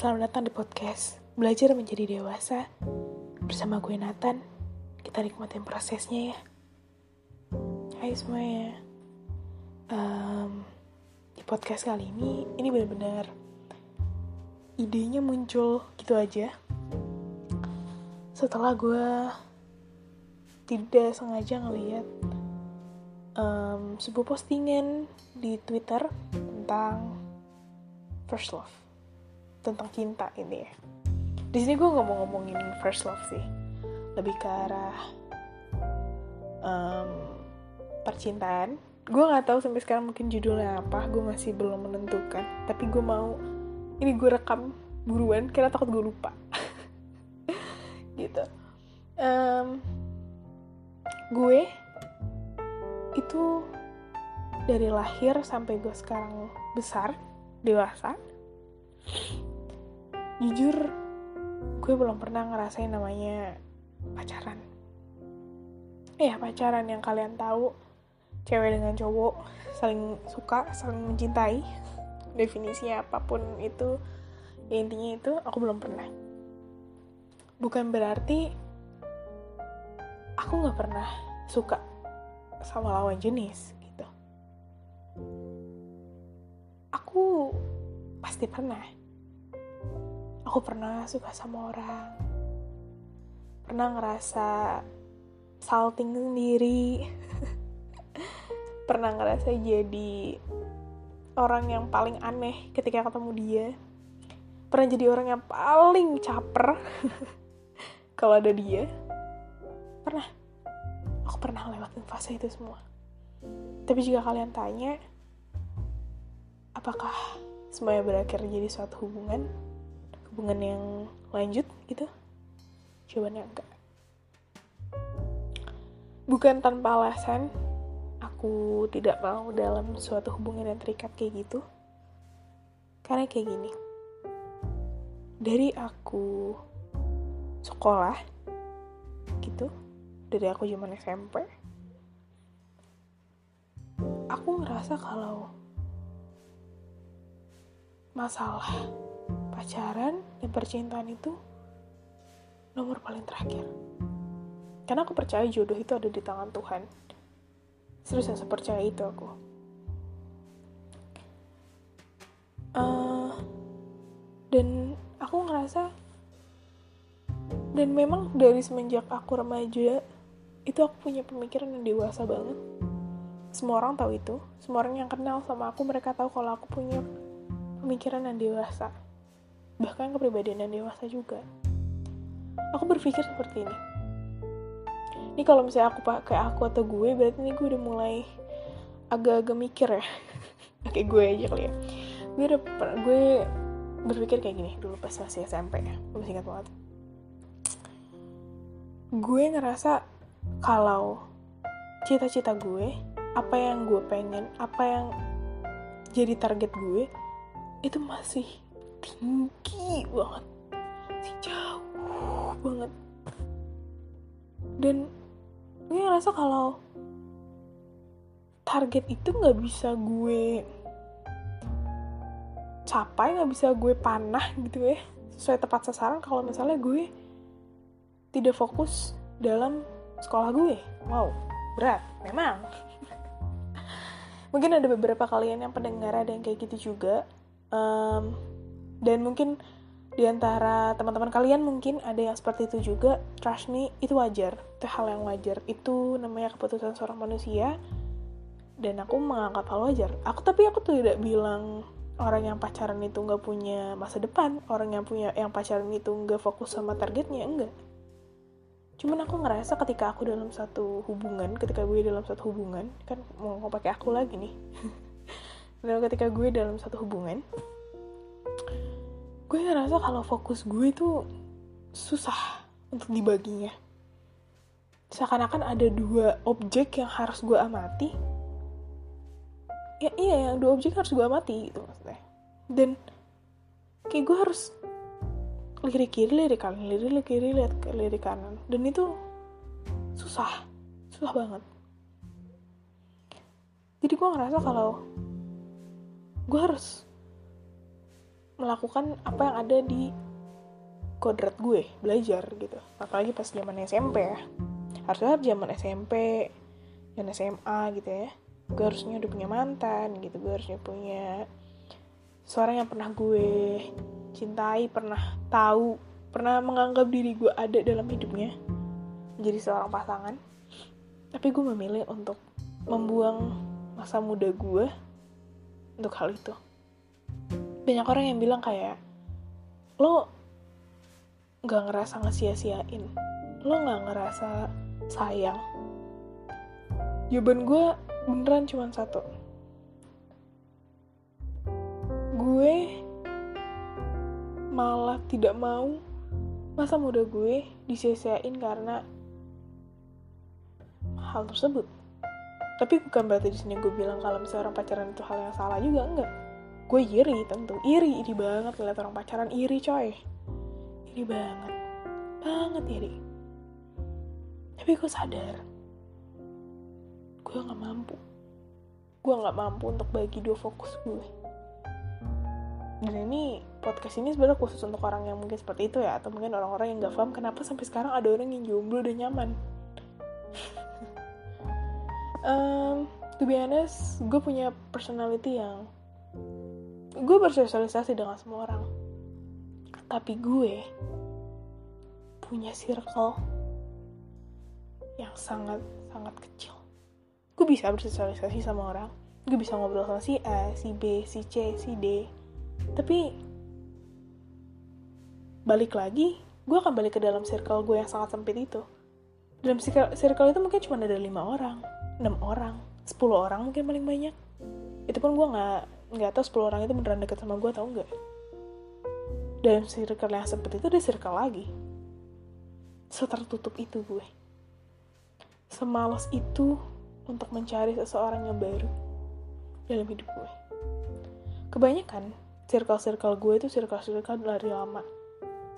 Selamat datang di podcast Belajar Menjadi Dewasa. Bersama gue Nathan. Kita nikmatin prosesnya ya. Hai semuanya. Um, Di podcast kali ini Ini benar-benar Idenya muncul gitu aja. Setelah gue Tidak sengaja ngeliat um, Sebuah postingan di Twitter Tentang First Love tentang cinta ini ya. Di sini gue nggak mau ngomongin first love sih, lebih ke arah um, percintaan. Gue nggak tahu sampai sekarang mungkin judulnya apa, gue masih belum menentukan. Tapi gue mau ini gue rekam buruan, karena takut gue lupa. gitu. Um, gue itu dari lahir sampai gue sekarang besar dewasa jujur gue belum pernah ngerasain namanya pacaran. Ya pacaran yang kalian tahu cewek dengan cowok saling suka saling mencintai. Definisinya apa pun itu ya intinya itu aku belum pernah. Bukan berarti aku nggak pernah suka sama lawan jenis gitu. Aku pasti pernah aku pernah suka sama orang. Pernah ngerasa salting sendiri. Pernah ngerasa jadi orang yang paling aneh ketika ketemu dia. Pernah jadi orang yang paling caper kalau ada dia. Pernah. Aku pernah lewatin fase itu semua. Tapi jika kalian tanya apakah semuanya berakhir jadi suatu hubungan hubungan yang lanjut gitu? Jawabannya enggak. Bukan tanpa alasan aku tidak mau dalam suatu hubungan yang terikat kayak gitu. Karena kayak gini. Dari aku sekolah gitu dari aku zaman SMP aku ngerasa kalau masalah pacaran dan percintaan itu nomor paling terakhir. Karena aku percaya jodoh itu ada di tangan Tuhan. Serius saya percaya itu aku. Uh, dan aku ngerasa dan memang dari semenjak aku remaja itu aku punya pemikiran yang dewasa banget. Semua orang tahu itu. Semua orang yang kenal sama aku mereka tahu kalau aku punya pemikiran yang dewasa bahkan kepribadian yang dewasa juga. Aku berpikir seperti ini. Ini kalau misalnya aku pakai aku atau gue, berarti ini gue udah mulai agak-agak mikir ya. Kayak gue aja kali ya. Gue udah gue berpikir kayak gini dulu pas masih SMP ya. Gue masih ingat banget. Gue ngerasa kalau cita-cita gue, apa yang gue pengen, apa yang jadi target gue, itu masih tinggi banget. Si jauh banget. Dan gue ngerasa kalau target itu nggak bisa gue capai nggak bisa gue panah gitu ya. Sesuai tepat sasaran kalau misalnya gue tidak fokus dalam sekolah gue. Wow berat memang. Mungkin ada beberapa kalian yang pendengar ada yang kayak gitu juga. Um, dan mungkin di antara teman-teman kalian mungkin ada yang seperti itu juga. Trust me itu wajar. Itu hal yang wajar. Itu namanya keputusan seorang manusia. Dan aku menganggap hal wajar. Aku tapi aku tuh tidak bilang orang yang pacaran itu nggak punya masa depan. Orang yang punya yang pacaran itu nggak fokus sama targetnya enggak. Cuman aku ngerasa ketika aku dalam satu hubungan ketika gue dalam satu hubungan kan mau, pakai aku lagi nih. Dan ketika gue dalam satu hubungan gue ngerasa kalau fokus gue itu susah untuk dibaginya. Seakan-akan ada dua objek yang harus gue amati. Ya iya yang dua objek harus gue amati gitu maksudnya. Dan kayak gue harus lirik kiri lirik kanan lirik kiri lirik, lirik kanan. Dan itu susah susah banget. Jadi gue ngerasa kalau gue harus melakukan apa yang ada di kodrat gue belajar gitu. Apalagi pas zaman SMP ya. Harusnya zaman SMP dan SMA gitu ya. Gue harusnya udah punya mantan gitu gue harusnya punya seorang yang pernah gue cintai pernah tahu pernah menganggap diri gue ada dalam hidupnya menjadi seorang pasangan. Tapi gue memilih untuk membuang masa muda gue untuk hal itu banyak orang yang bilang kayak lo nggak ngerasa ngesia-siain. Lo nggak ngerasa sayang. Jawaban gue beneran cuma satu. Gue malah tidak mau masa muda gue disia-siain karena hal tersebut. Tapi bukan berarti di sini gue bilang kalau misalnya orang pacaran itu hal yang salah juga enggak gue iri tentu. Iri iri banget lihat orang pacaran. Iri coy. Iri banget. Banget iri. Tapi gue sadar gue nggak mampu. Gue nggak mampu untuk bagi dua fokus gue. Dan ini podcast ini sebenarnya khusus untuk orang yang mungkin seperti itu ya. Atau mungkin orang-orang yang nggak paham kenapa sampai sekarang ada orang yang jomblo dan nyaman. Um, to be honest gue punya personality yang gue bersosialisasi dengan semua orang. Tapi gue punya circle yang sangat sangat kecil. Gue bisa bersosialisasi sama orang. Gue bisa ngobrol sama si A, si B, si C, si D. Tapi balik lagi gue akan balik ke dalam circle gue yang sangat sempit itu. Dalam circle, itu mungkin cuma ada lima orang enam orang sepuluh orang mungkin paling banyak. Itu pun gue nggak nggak tahu sepuluh orang itu beneran deket sama gue tau nggak dalam circle yang sempit itu ada circle lagi. Setertutup itu gue. Semalas itu untuk mencari seseorang yang baru dalam hidup gue. Kebanyakan circle-circle gue itu circle-circle dari lama.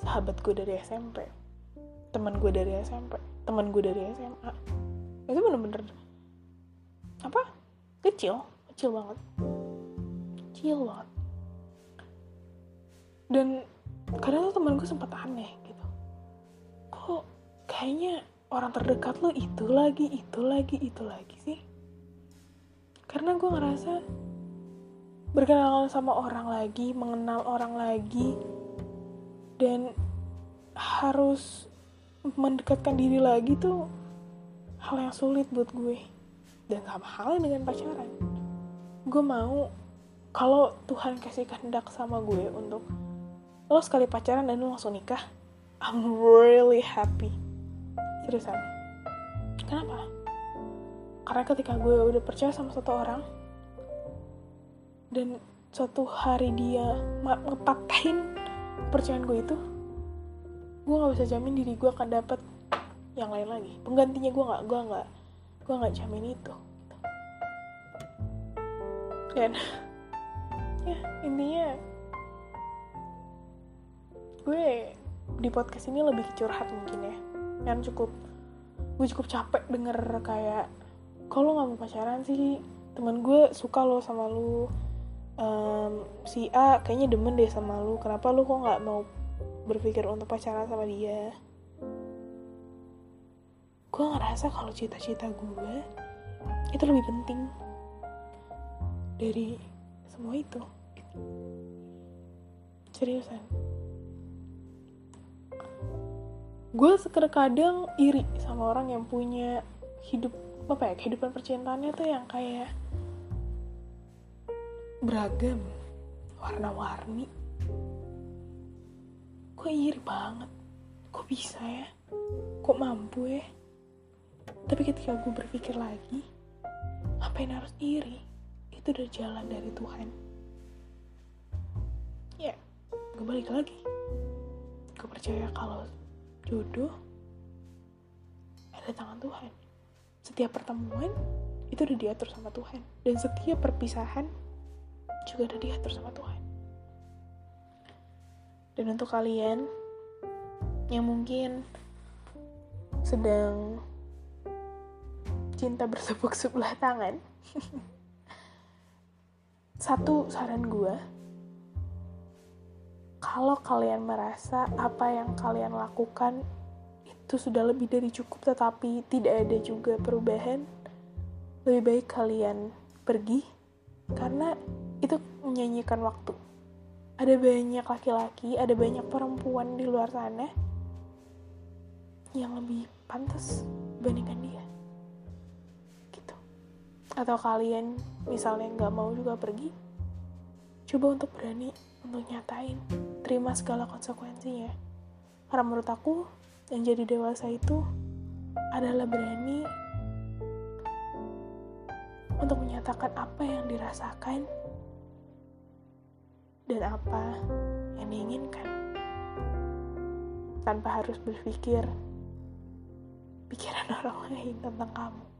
Sahabat gue dari SMP teman gue dari SMP teman gue dari SMA itu bener-bener apa? Kecil. Kecil banget kecil dan kadang tuh teman gue sempat aneh kok kayaknya orang terdekat lo itu lagi, itu lagi, itu lagi sih. Karena gue ngerasa berkenalan sama orang lagi, mengenal orang lagi, dan harus mendekatkan diri lagi tuh hal yang sulit buat gue. Dan sama halnya dengan pacaran. Gue mau kalau Tuhan kasih kehendak sama gue untuk lo sekali pacaran dan lo langsung nikah, I'm really happy. Seriusan. Kenapa? Karena ketika gue udah percaya sama satu orang dan suatu hari dia ngepatahin percayaan gue itu gue nggak bisa jamin diri gue akan dapet yang lain lagi. Penggantinya gue nggak gue nggak gue nggak jamin itu. Dan ya intinya gue di podcast ini lebih curhat mungkin ya. Yang cukup gue cukup capek denger kayak kalau nggak mau pacaran sih? Teman gue suka lo sama lu um, si A kayaknya demen deh sama lu kenapa lu kok nggak mau berpikir untuk pacaran sama dia? Gue ngerasa kalau cita-cita gue itu lebih penting dari semua itu. Seriusan. Gue kadang iri sama orang yang punya hidup apa ya kehidupan percintaannya tuh yang kayak beragam warna-warni. Gue iri banget. Kok bisa ya? Kok mampu ya? Tapi ketika gue berpikir lagi apa yang harus iri itu udah jalan dari Tuhan ya gue balik lagi gue percaya kalau jodoh ada tangan Tuhan. Setiap pertemuan itu udah diatur sama Tuhan. Dan setiap perpisahan juga udah diatur sama Tuhan. Dan untuk kalian yang mungkin sedang cinta bersepuk sebelah tangan, satu saran gue, kalau kalian merasa apa yang kalian lakukan itu sudah lebih dari cukup tetapi tidak ada juga perubahan, lebih baik kalian pergi karena itu menyanyikan waktu. Ada banyak laki-laki, ada banyak perempuan di luar sana yang lebih pantas dibandingkan dia. Atau kalian misalnya nggak mau juga pergi, coba untuk berani untuk nyatain, terima segala konsekuensinya. Karena menurut aku, yang jadi dewasa itu adalah berani untuk menyatakan apa yang dirasakan dan apa yang diinginkan tanpa harus berpikir pikiran orang lain tentang kamu.